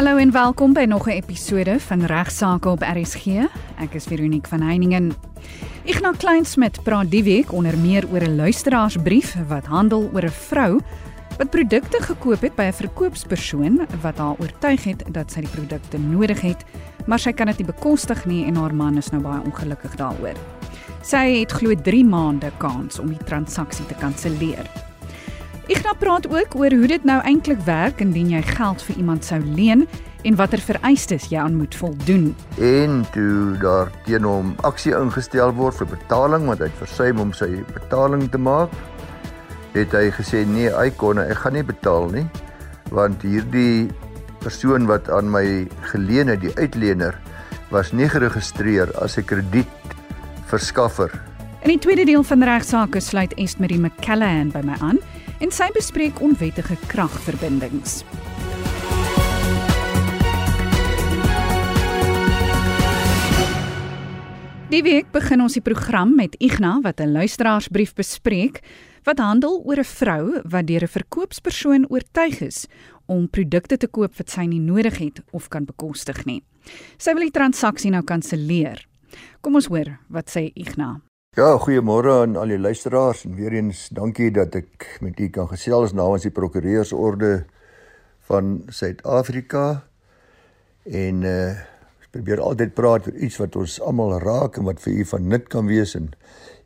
Hallo en welkom by nog 'n episode van Regsake op RSG. Ek is Veronique van Heiningen. Ignas Kleinsmid praat die week onder meer oor 'n luisteraarsbrief wat handel oor 'n vrou wat produkte gekoop het by 'n verkoopspersoon wat haar oortuig het dat sy die produkte nodig het, maar sy kan dit nie bekostig nie en haar man is nou baie ongelukkig daaroor. Sy het glo 3 maande kans om die transaksie te kanselleer. Ignas praat ook oor hoe dit nou eintlik werk indien jy geld vir iemand sou leen en watter vereistes jy aan moet voldoen. En toe daar teen hom aksie ingestel word vir betaling want hy het versuim om sy betaling te maak, het hy gesê nee, hy kon ek gaan nie betaal nie want hierdie persoon wat aan my geleen het, die uitlener, was nie geregistreer as 'n kredietverskaffer. In die tweede deel van regsaake sluit Estmarie McCallahan by my aan en sy bespreek onwettige kragverbindings. Die week begin ons die program met Ignas wat 'n luisteraarsbrief bespreek wat handel oor 'n vrou wat deur 'n verkoopspersoon oortuig is om produkte te koop wat sy nie nodig het of kan bekostig nie. Sy wil die transaksie nou kanselleer. Kom ons hoor wat sê Ignas. Ja, goeiemôre aan al die luisteraars en weer eens dankie dat ek met u kan gesels namens die prokureursorde van Suid-Afrika. En uh probeer altyd praat oor iets wat ons almal raak en wat vir u van nut kan wees en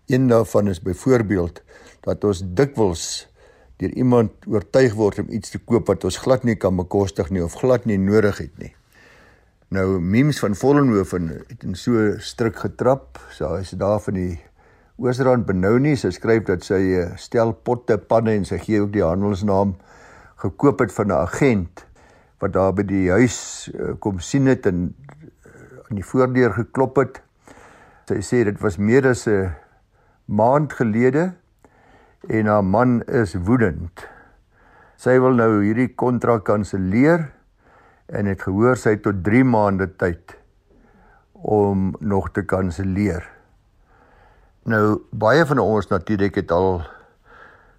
een daarvan is byvoorbeeld dat ons dikwels deur iemand oortuig word om iets te koop wat ons glad nie kan bekostig nie of glad nie nodig het nie. Nou Mims van Vollenhoven het in so stryk getrap. Sy is daar van die Oosrand benou nie. Sy skryf dat sy 'n eh, stel potte, panne en sy gee ook die handelsnaam gekoop het van 'n agent wat daar by die huis uh, kom sien het en aan die voordeur geklop het. Sy sê dit was meer as 'n maand gelede en haar man is woedend. Sy wil nou hierdie kontrak kanselleer en het gehoor sy het tot 3 maande tyd om nog te kanselleer. Nou baie van ons natuurlik het al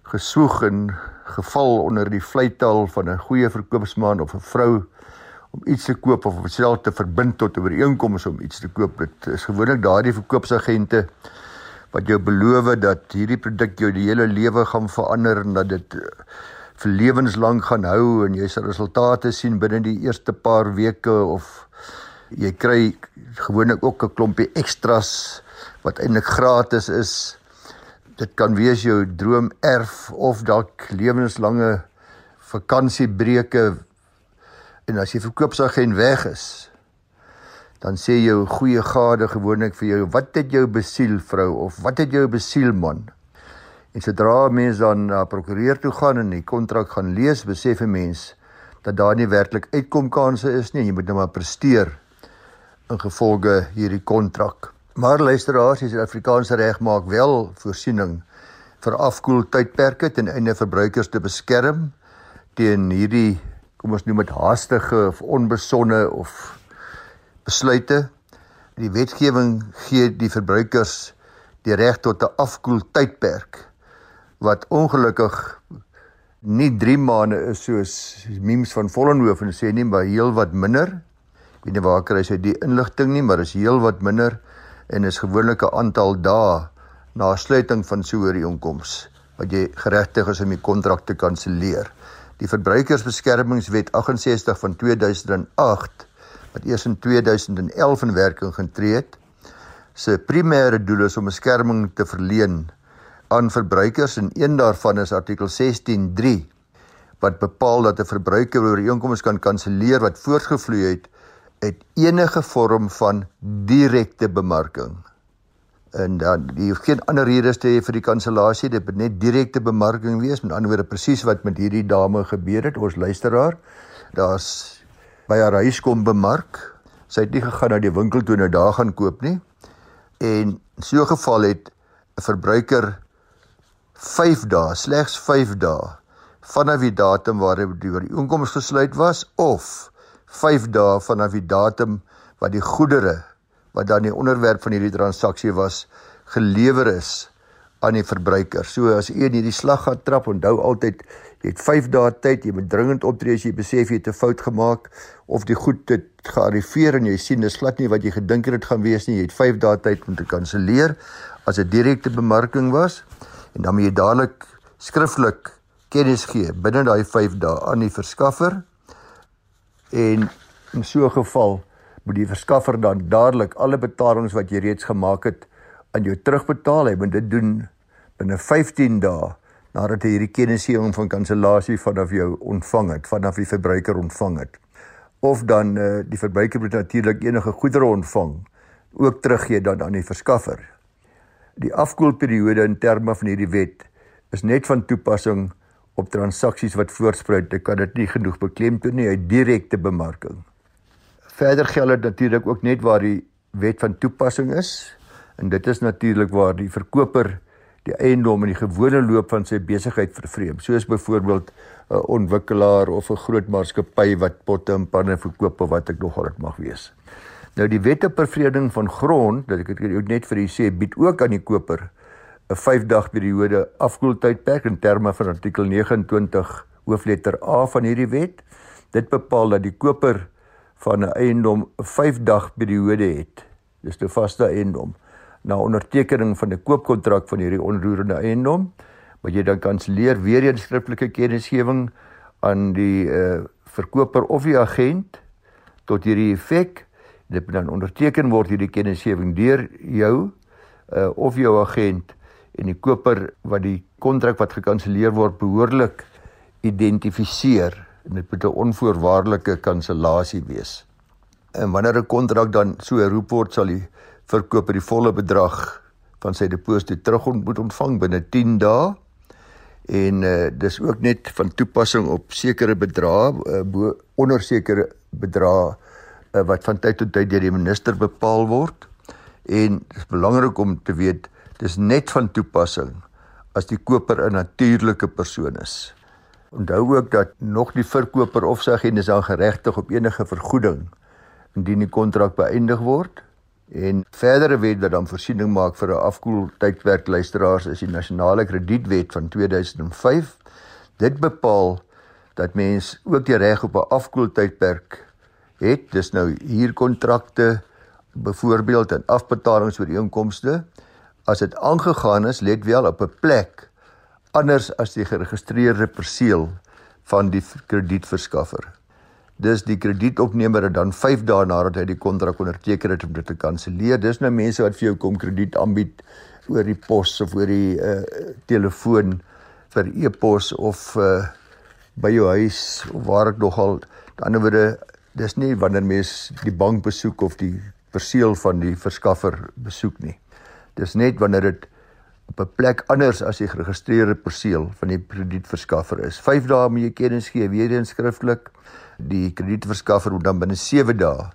gesoeg en geval onder die vleitaal van 'n goeie verkoopsman of 'n vrou om iets te koop of homself te verbind tot 'n ooreenkoms om iets te koop. Dit is gewoonlik daardie verkoopsagente wat jou beloof dat hierdie produk jou die hele lewe gaan verander en dat dit eh, vir lewenslank gaan hou en jy sal resultate sien binne die eerste paar weke of jy kry gewoonlik ook 'n klompie ekstras wat eintlik gratis is. Dit kan wees jou droom erf of dalk lewenslange vakansiebreuke En as jy verkoopsagent weg is, dan sê jou goeie gade gewoonlik vir jou, "Wat het jou besiel, vrou?" of "Wat het jou besiel, man?" En sodra mense dan na prokureur toe gaan en die kontrak gaan lees, besef 'n mens dat daar nie werklik uitkomkanse is nie en jy moet nou maar presteer in gevolge hierdie kontrak. Maar luisteraars, die Suid-Afrikaanse reg maak wel voorsiening vir afkoeltydperke ten einde verbruikers te beskerm teen hierdie kom ons noem dit haastige of onbesonde of besluite. Die wetgewing gee die verbruikers die reg tot 'n afkoel tydperk wat ongelukkig nie 3 maande is soos Mims van Vollenhoven sê nie, maar heel wat minder. Ek weet nie waar kry sy die inligting nie, maar is heel wat minder en is gewoonlik 'n aantal dae na sluiting van so 'n ooreenkoms wat jy geregtig is om die kontrak te kanselleer. Die Verbruikersbeskermingswet 68 van 2008 wat eers in 2011 in werking getree het, se primêre doel is om beskerming te verleen aan verbruikers en een daarvan is artikel 16.3 wat bepaal dat 'n verbruiker ooreenkomste kan kanselleer wat voortgevloei het uit enige vorm van direkte bemarking. En dan jy hoef geen ander redes te hê vir die kansellasie dit moet net direkte bemarking wees. Met ander woorde presies wat met hierdie dame gebeur het ons luisteraar daar's by haar huis kom bemark. Sy het nie gegaan na die winkel toe nou daar gaan koop nie. En so geval het 'n verbruiker 5 dae slegs 5 dae vanaf die datum waarop die ooreenkoms gesluit was of 5 dae vanaf die datum wat die goedere wat dan die onderwerp van hierdie transaksie was gelewer is aan die verbruiker. So as een hierdie slag gaan trap, onthou altyd jy het 5 dae tyd, jy moet dringend optree as jy besef jy het 'n fout gemaak of die goed het gearriveer en jy sien dis glad nie wat jy gedink het dit gaan wees nie. Jy het 5 dae tyd om te kanselleer as dit direkte bemarking was en dan moet jy dadelik skriftelik kennis gee binne daai 5 dae aan die verskaffer en in so 'n geval moet die verskaffer dan dadelik alle betalings wat jy reeds gemaak het aan jou terugbetaal. Hy moet dit doen binne 15 dae nadat hy hierdie kennisgewing van kansellasie vanaf jou ontvang het, vanaf die verbruiker ontvang het. Of dan uh, die verbruiker moet natuurlik enige goedere ontvang ook teruggee dan aan die verskaffer. Die afkoelperiode in terme van hierdie wet is net van toepassing op transaksies wat voorspruit. Ek kan dit nie genoeg beklemtoon nie uit direkte bemarking. Verder geld dit natuurlik ook net waar die wet van toepassing is En dit is natuurlik waar die verkoper die eiendom in die gewone loop van sy besigheid vervreem. Soos byvoorbeeld 'n ontwikkelaar of 'n groot maatskappy wat potte en panne verkoop of wat ek nogal dit mag wees. Nou die wet op bevreding van grond, dat ek dit net vir u sê, bied ook aan die koper 'n 5 dag periode afkoeltydperk in terme van artikel 29 hoofletter A van hierdie wet. Dit bepaal dat die koper van 'n eiendom 'n 5 dag periode het. Dis 'n vaste eiendom na ondertekening van 'n koopkontrak van hierdie onroerende eiendom, wat jy dan kanselleer weer 'n skriftelike kennisgewing aan die uh, verkoper of die agent tot hierdie effek. Dit moet dan onderteken word hierdie kennisgewing deur jou uh, of jou agent en die koper wat die kontrak wat gekanselleer word behoorlik identifiseer en dit moet 'n onvoorwaardelike kansellasie wees. En wanneer 'n kontrak dan so geroep word, sal die verkoper die volle bedrag van sy deposito terug moet ontvang binne 10 dae. En uh, dis ook net van toepassing op sekere bedrae uh, bo onder sekere bedrae uh, wat van tyd tot tyd deur die minister bepaal word. En dit is belangrik om te weet dis net van toepassing as die koper 'n natuurlike persoon is. Onthou ook dat nog die verkoper of sy agent is aan geregtig op enige vergoeding indien die kontrak beëindig word En verdere wet wat dan voorsiening maak vir 'n afkoeltydperk luisteraars is die nasionale kredietwet van 2005. Dit bepaal dat mens ook die reg op 'n afkoeltydperk het. Dis nou huurkontrakte byvoorbeeld en afbetalingsooreenkomste as dit aangegaan is, let wel op 'n plek anders as die geregistreerde perseel van die kredietverskaffer. Dis die kredietopnemer het dan 5 dae nadat hy die kontrak onderteken het om dit te kanselleer. Dis nou mense wat vir jou kom krediet aanbied oor die pos of oor die uh telefoon vir e-pos of uh by jou huis of waar ek nogal aan die ander wyse dis nie wanneer mens die bank besoek of die perseel van die verskaffer besoek nie. Dis net wanneer dit op 'n plek anders as die geregistreerde perseel van die kredietverskaffer is. 5 dae moet jy kennis gee weer eens skriftelik die kredietverskaffer moet dan binne 7 dae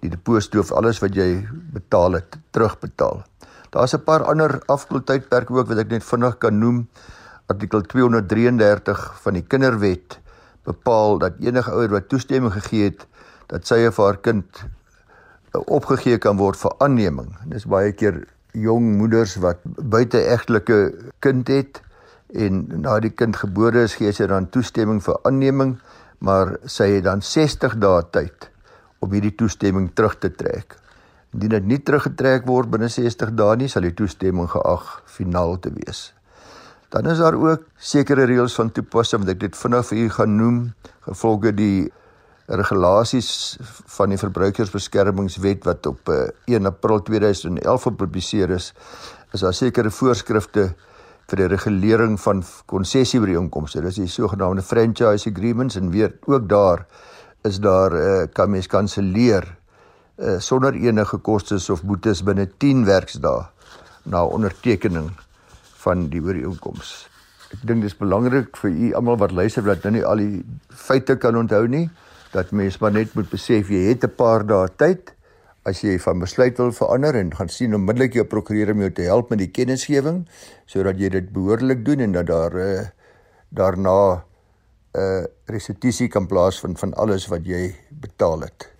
die deposito of alles wat jy betaal het terugbetaal. Daar's 'n paar ander afkoeltydperke ook wat ek net vinnig kan noem. Artikel 233 van die Kinderwet bepaal dat enige ouer wat toestemming gegee het dat sy of haar kind opgegee kan word vir aanneming. Dis baie keer jong moeders wat buite egtelike kind het en na die kind gebore is gee sy dan toestemming vir aanneming maar sy het dan 60 dae tyd om hierdie toestemming terug te trek. Indien dit nie teruggetrek word binne 60 dae nie, sal die toestemming geag finaal te wees. Dan is daar ook sekere reëls van toepassing wat ek dit vinnig vir u gaan noem, gevolge die regulasies van die verbruikersbeskermingswet wat op 1 eh, April 2011 gepubliseer is, is daar sekere voorskrifte vir die regulering van konsessieooreenkomste. Dis die sogenaamde franchise agreements en weer ook daar is daar uh, kan mens kanselleer uh, sonder enige kostes of boetes binne 10 werksdae na ondertekening van die ooreenkoms. Ek dink dis belangrik vir u almal wat luister wat nou nie al die feite kan onthou nie dat mens maar net moet besef jy het 'n paar dae tyd as jy van besluit wil verander en gaan sien onmiddellik jou prokureur om jou te help met die kennisgewing sodat jy dit behoorlik doen en dat daar uh, daarna 'n uh, restituisie kan plaasvind van alles wat jy betaal het.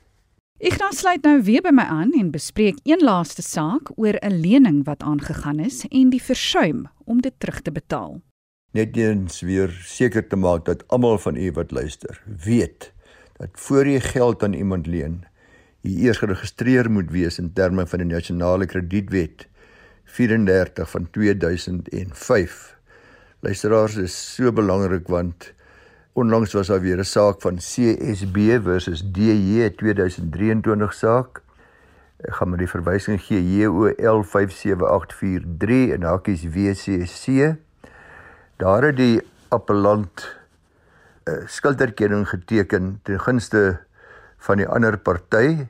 Ek gaan sluit nou weer by my aan en bespreek een laaste saak oor 'n lening wat aangegaan is en die versuim om dit terug te betaal. Net eens weer seker te maak dat almal van u wat luister, weet dat voor jy geld aan iemand leen, jy eers geregistreer moet wees in terme van die nasionale kredietwet 34 van 2005. Luisteraars is so belangrik want Onlangs was daar weer 'n saak van CSB versus DJ 2023 saak. Ek gaan met die verwysing gee JOL 57843 en hakies WCC. Daar het die appellant skulderkenning geteken ten gunste van die ander party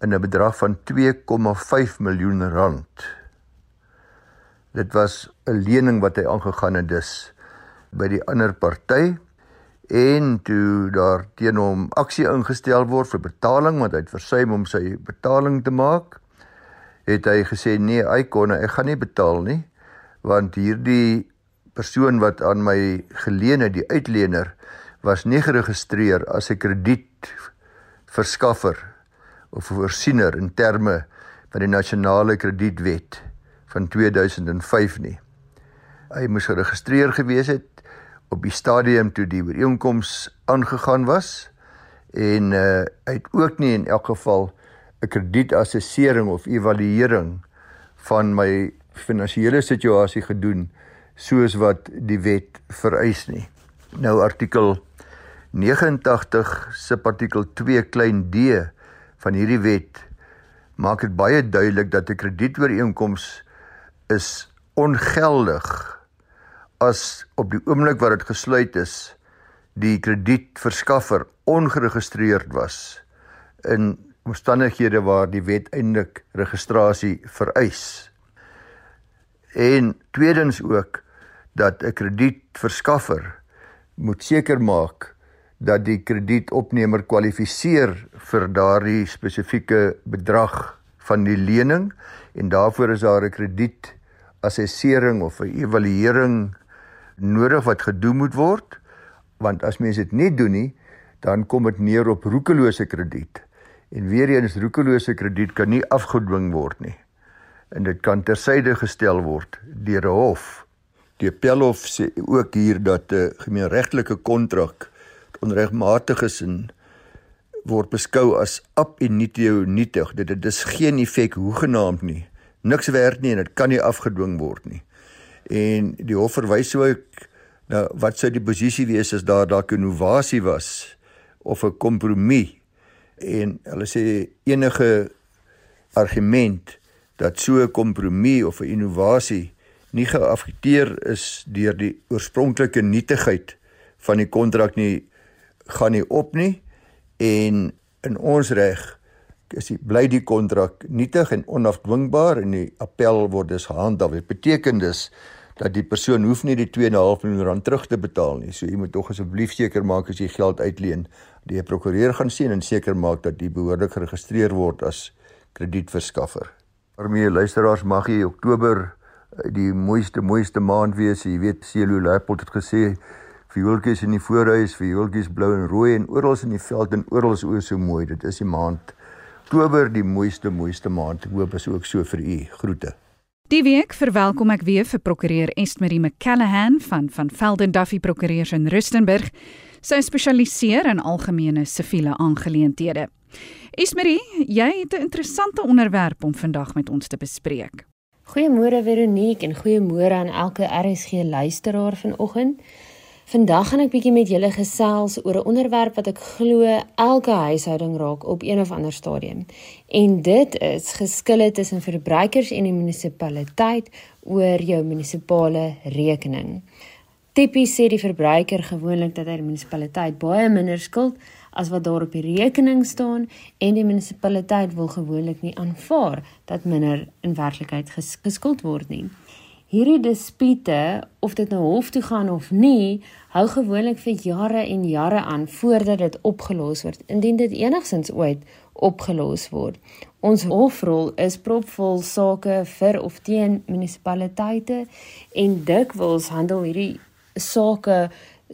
in 'n bedrag van 2,5 miljoen rand. Dit was 'n lening wat hy aangegaan het dus by die ander party en toe daar teen hom aksie ingestel word vir betaling want hy het versuim om sy betaling te maak het hy gesê nee hy kon ek gaan nie betaal nie want hierdie persoon wat aan my geleen het die uitlener was nie geregistreer as 'n kredietverskaffer of voorsiener in terme van die nasionale kredietwet van 2005 nie hy moes geregistreer gewees het op die stadium toe die ooreenkoms aangegaan was en uh hy het ook nie in elk geval 'n kredietassessering of evaluering van my finansiële situasie gedoen soos wat die wet vereis nie. Nou artikel 89 subartikel 2 klein d van hierdie wet maak dit baie duidelik dat 'n kredietooreenkoms is ongeldig as op die oomblik wat dit gesluit is die kredietverskaffer ongeregistreerd was in omstandighede waar die wet eintlik registrasie vereis. En tweedens ook dat 'n kredietverskaffer moet seker maak dat die kredietopnemer kwalifiseer vir daardie spesifieke bedrag van die lening en daarvoor is daar 'n krediet assessering of 'n evaluering nodig wat gedoen moet word want as mense dit nie doen nie dan kom dit neer op roekelose krediet. En weer eens roekelose krediet kan nie afgedwing word nie. En dit kan tersyde gestel word deur 'n hof. Die appelhof sê ook hier dat 'n gemeenregtelike kontrak onregmatig is en word beskou as ab initio nietig. Dit dit is geen effek hoegenaamd nie. Niks werd nie en dit kan nie afgedwing word nie. En die hof verwys ook nou wat sou die posisie wees as daar dalk 'n innovasie was of 'n kompromie. En hulle sê enige argument dat so 'n kompromie of 'n innovasie nie geaffekteer is deur die oorspronklike nietigheid van die kontrak nie gaan nie op nie en in ons reg is die bly die kontrak nietig en onafdwingbaar en die appel word dus gehandhaaf. Dit beteken dus dat die persoon hoef nie die 2.5 miljoen rand terug te betaal nie. So jy moet tog asseblief seker maak as jy geld uitleen, die prokureur gaan sien en seker maak dat jy behoorlik geregistreer word as kredietverskaffer. Daarmee luisteraars mag jy Oktober eh, die mooiste mooiste maand wees. Jy weet Celo Leopold het gesê viooltjies in die voorhuis, viooltjies blou en rooi en oral in die veld en oral is o so mooi. Dit is die maand Oktober, die mooiste mooiste maand. Ek hoop is ook so vir u. Groete. Die week verwelkom ek weer vir prokureur Estmarie McCallahan van van Velden Duffy Prokureurs in Rustenburg. Sy spesialiseer in algemene siviele aangeleenthede. Estmarie, jy het 'n interessante onderwerp om vandag met ons te bespreek. Goeiemôre Veronique en goeiemôre aan elke RSG luisteraar vanoggend. Vandag gaan ek bietjie met julle gesels oor 'n onderwerp wat ek glo elke huishouding raak op een of ander stadium. En dit is geskille tussen verbruikers en die munisipaliteit oor jou munisipale rekening. Tipies sê die verbruiker gewoonlik dat hy die munisipaliteit baie minder skuld as wat daar op die rekening staan en die munisipaliteit wil gewoonlik nie aanvaar dat minder in werklikheid geskuld word nie. Hierdie dispute, of dit nou hof toe gaan of nie, hou gewoonlik vir jare en jare aan voordat dit opgelos word, indien dit enigsins ooit opgelos word. Ons hofrol is propvol sake vir of teen munisipaliteite en dikwels handel hierdie sake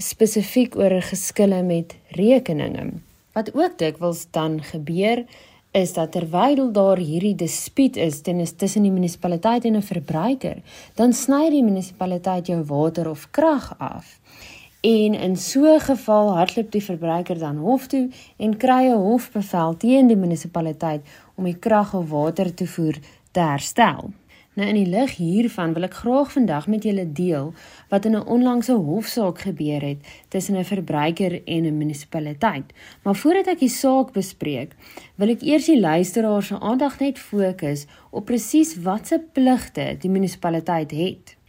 spesifiek oor geskille met rekeninge. Wat ook dikwels dan gebeur is dat terwyl daar hierdie dispuut is tussen die munisipaliteit en 'n verbruiker, dan sny die munisipaliteit jou water of krag af. En in so 'n geval hardloop die verbruiker dan hof toe en kry 'n hofbevel teen die munisipaliteit om die krag of water toevoer te herstel. Nou in die lig hiervan wil ek graag vandag met julle deel wat in 'n onlangse hofsaak gebeur het tussen 'n verbruiker en 'n munisipaliteit. Maar voordat ek die saak bespreek, wil ek eers die luisteraars se aandag net fokus op presies watse pligte die munisipaliteit het.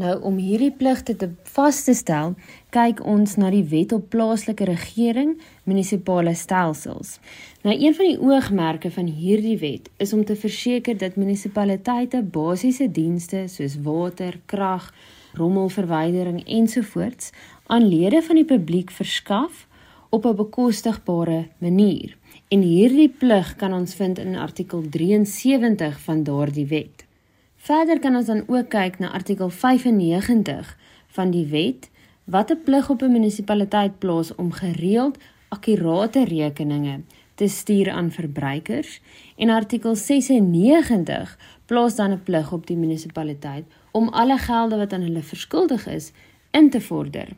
Nou om hierdie pligte te vas te stel, kyk ons na die Wet op Plaaslike Regering Munisipale Stelsels. Nou een van die oogmerke van hierdie wet is om te verseker dat munisipaliteite basiese dienste soos water, krag, rommelverwydering ensovoorts aan lede van die publiek verskaf op 'n bekostigbare manier. En hierdie plig kan ons vind in artikel 73 van daardie wet. Verder kan ons dan ook kyk na artikel 95 van die wet wat 'n plig op 'n munisipaliteit plaas om gereeld akkurate rekeninge te stuur aan verbruikers en artikel 96 plaas dan 'n plig op die munisipaliteit om alle gelde wat aan hulle verskuldig is in te vorder.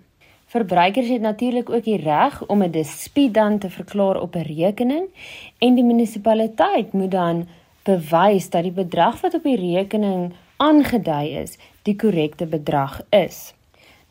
Verbruikers het natuurlik ook die reg om 'n dispuut dan te verklaar op 'n rekening en die munisipaliteit moet dan bewys dat die bedrag wat op die rekening aangedui is, die korrekte bedrag is.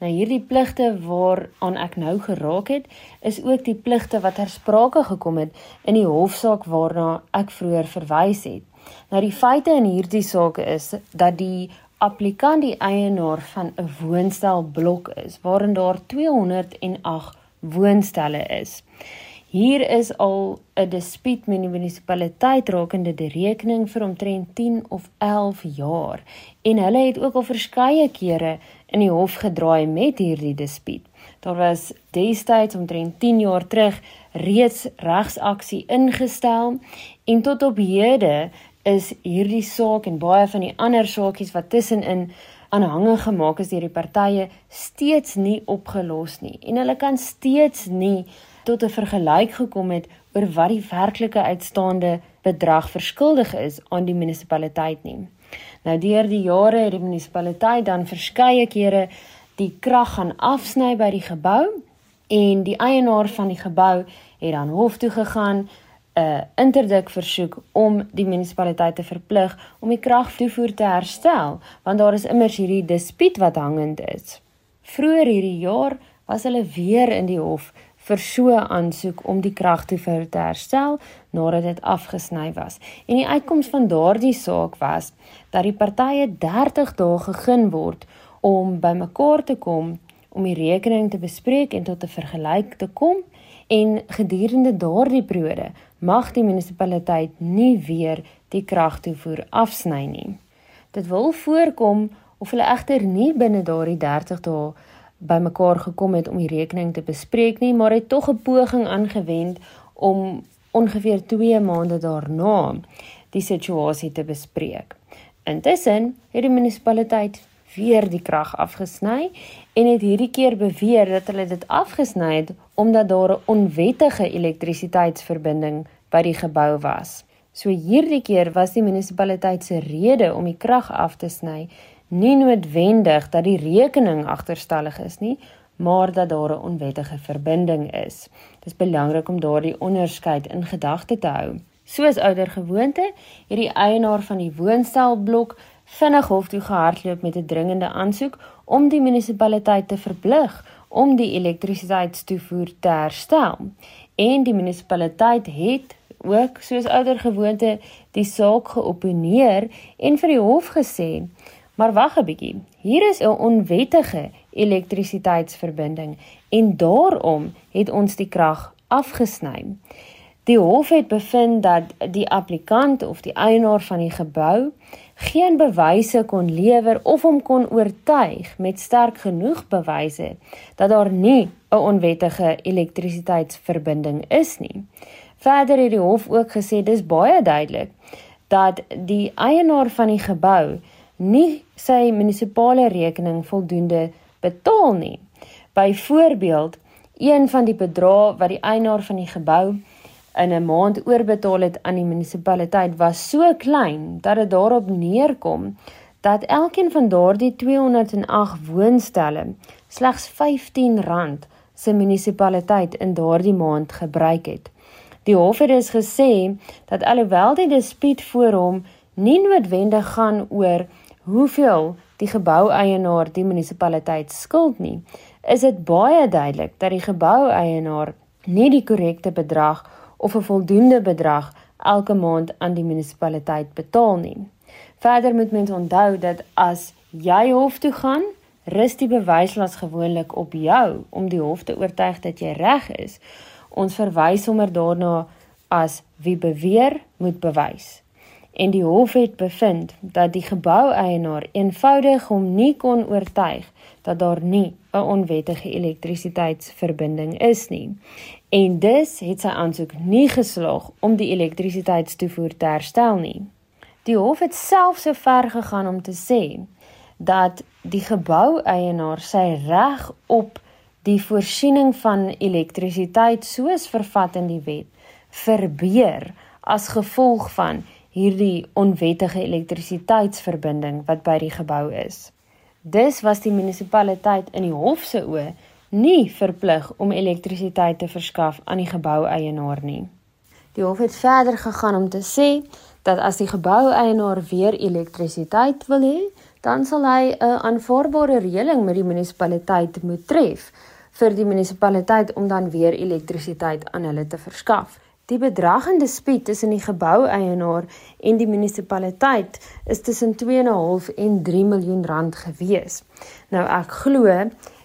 Nou hierdie pligte waaraan ek nou geraak het, is ook die pligte wat ter sprake gekom het in die hofsaak waarna ek vroeër verwys het. Nou die feite in hierdie saak is dat die applikant die eienaar van 'n woonstelblok is waarin daar 208 woonstelle is. Hier is al 'n dispuut met die munisipaliteit rakende die rekening vir omtrent 10 of 11 jaar en hulle het ook al verskeie kere in die hof gedraai met hierdie dispuut. Daar was destyds omtrent 10 jaar terug reeds regsaksie ingestel en tot op hede is hierdie saak en baie van die ander saakies wat tussenin aanhange gemaak is deur die partye steeds nie opgelos nie en hulle kan steeds nie tot 'n vergelyk gekom het oor wat die werklike uitstaande bedrag verskuldig is aan die munisipaliteit nie. Nou deur die jare het die munisipaliteit dan verskeie kere die krag gaan afsny by die gebou en die eienaar van die gebou het dan hof toe gegaan 'n uh, interdik versoek om die munisipaliteit te verplig om die kragtoevoer te herstel want daar is immers hierdie dispuut wat hangend is. Vroeger hierdie jaar was hulle weer in die hof vir so 'n aansoek om die kragtoevoer te herstel nadat dit afgesny was. En die uitkoms van daardie saak was dat die partye 30 dae gegee word om bymekaar te kom om die rekening te bespreek en tot 'n vergelyk te kom en gedurende daardie periode mag die munisipaliteit nie weer die kragtoevoer afsny nie. Dit wil voorkom of hulle egter nie binne daardie 30 dae bymekaar gekom het om die rekening te bespreek nie, maar het tog 'n poging aangewend om ongeveer 2 maande daarna die situasie te bespreek. Intussen het die munisipaliteit weer die krag afgesny en het hierdie keer beweer dat hulle dit afgesny het omdat daar 'n onwettige elektrisiteitsverbinding by die gebou was. So hierdie keer was die munisipaliteit se rede om die krag af te sny nie noodwendig dat die rekening agterstallig is nie, maar dat daar 'n onwettige verbinding is. Dit is belangrik om daardie onderskeid in gedagte te hou. Soos ouer gewoonte, het die eienaar van die woonstelblok vinnig hof toe gehardloop met 'n dringende aansoek om die munisipaliteit te verplig om die elektrisiteitstoevoer te herstel. En die munisipaliteit het ook soos ouer gewoonte die saak geoponeer en vir die hof gesê Maar wag 'n bietjie. Hier is 'n onwettige elektrisiteitsverbinding en daarom het ons die krag afgesny. Die hof het bevind dat die applikant of die eienaar van die gebou geen bewyse kon lewer of hom kon oortuig met sterk genoeg bewyse dat daar nie 'n onwettige elektrisiteitsverbinding is nie. Verder het die hof ook gesê dis baie duidelik dat die eienaar van die gebou nie sy munisipale rekening voldoende betaal nie. Byvoorbeeld, een van die bedrae wat die eienaar van die gebou in 'n maand oorbetaal het aan die munisipaliteit was so klein dat dit daarop neerkom dat elkeen van daardie 208 woonstelle slegs R15 se munisipaliteit in daardie maand gebruik het. Die hof het dus gesê dat alhoewel die dispuut voor hom nie noodwendig gaan oor hoeveel die geboueienaar die munisipaliteit skuld nie, is dit baie duidelik dat die geboueienaar nie die korrekte bedrag of 'n voldoende bedrag elke maand aan die munisipaliteit betaal nie. Verder moet mens onthou dat as jy hof toe gaan, rus die bewyslas gewoonlik op jou om die hof te oortuig dat jy reg is. Ons verwys sommer daarna as wie beweer moet bewys. En die hof het bevind dat die geboueienaar eenvoudig hom nie kon oortuig dat daar nie 'n onwettige elektrisiteitsverbinding is nie. En dus het sy aansoek nie geslaag om die elektrisiteitstoevoer te herstel nie. Die hof het self so ver gegaan om te sê dat die geboueienaar sy reg op die voorsiening van elektrisiteit soos vervat in die wet verbeur as gevolg van hierdie onwettige elektrisiteitsverbinding wat by die gebou is. Dis was die munisipaliteit in die hof se oë nie verplig om elektrisiteit te verskaf aan die geboueienaar nie. Die hof het verder gegaan om te sê dat as die geboueienaar weer elektrisiteit wil hê, dan sal hy 'n aanvaarbare reëling met die munisipaliteit moet tref vir die munisipaliteit om dan weer elektrisiteit aan hulle te verskaf. Die bedrag in dispuut tussen die geboueienaar en die munisipaliteit is tussen 2.5 en 3 miljoen rand gewees. Nou ek glo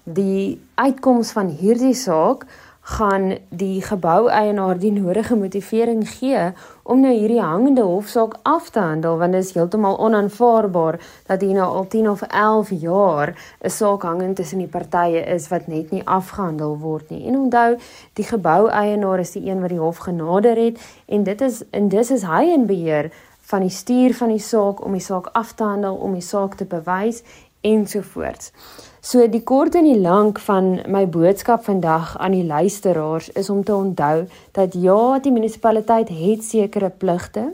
die uitkoms van hierdie saak gaan die geboueienaar die nodige motivering gee om nou hierdie hangende hofsaak af te handel want dit is heeltemal onaanvaarbaar dat hier nou al 10 of 11 jaar 'n saak hangend tussen die partye is wat net nie afgehandel word nie. En onthou, die geboueienaar is die een wat die hof genader het en dit is en dis is hy in beheer van die stuur van die saak om die saak af te handel, om die saak te bewys ensovoorts. So die kort en die lank van my boodskap vandag aan die luisteraars is om te onthou dat ja, die munisipaliteit het sekere pligte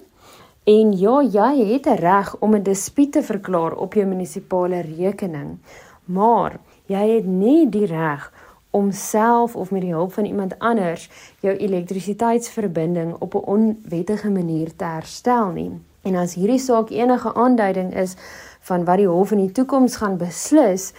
en ja, jy het 'n reg om 'n dispuut te verklaar op jou munisipale rekening. Maar jy het nie die reg om self of met die hulp van iemand anders jou elektrisiteitsverbinding op 'n onwettige manier te herstel nie. En as hierdie saak enige aanduiding is van wat die hof in die toekoms gaan beslis,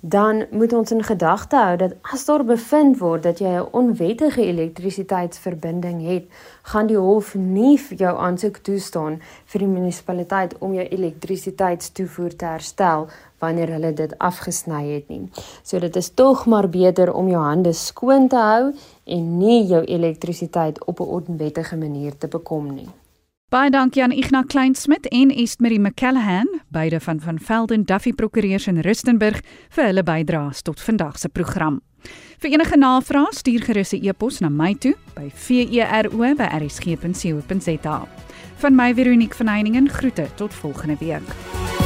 dan moet ons in gedagte hou dat as daar bevind word dat jy 'n onwettige elektrisiteitsverbinding het, gaan die hof nie vir jou aansoek toestaan vir die munisipaliteit om jou elektrisiteitstoevoer te herstel wanneer hulle dit afgesny het nie. So dit is tog maar beter om jou hande skoon te hou en nie jou elektrisiteit op 'n onwettige manier te bekom nie. Baie dankie aan Ignas Kleinsmid en Estmarie McCallahan, beide van van Velden Duffy Prokureurs in Rustenburg vir hulle bydraes tot vandag se program. Vir enige navrae stuur gerus 'n e-pos na my toe by vero@rsg.co.za. Van my Veronique van Heiningen groete tot volgende week.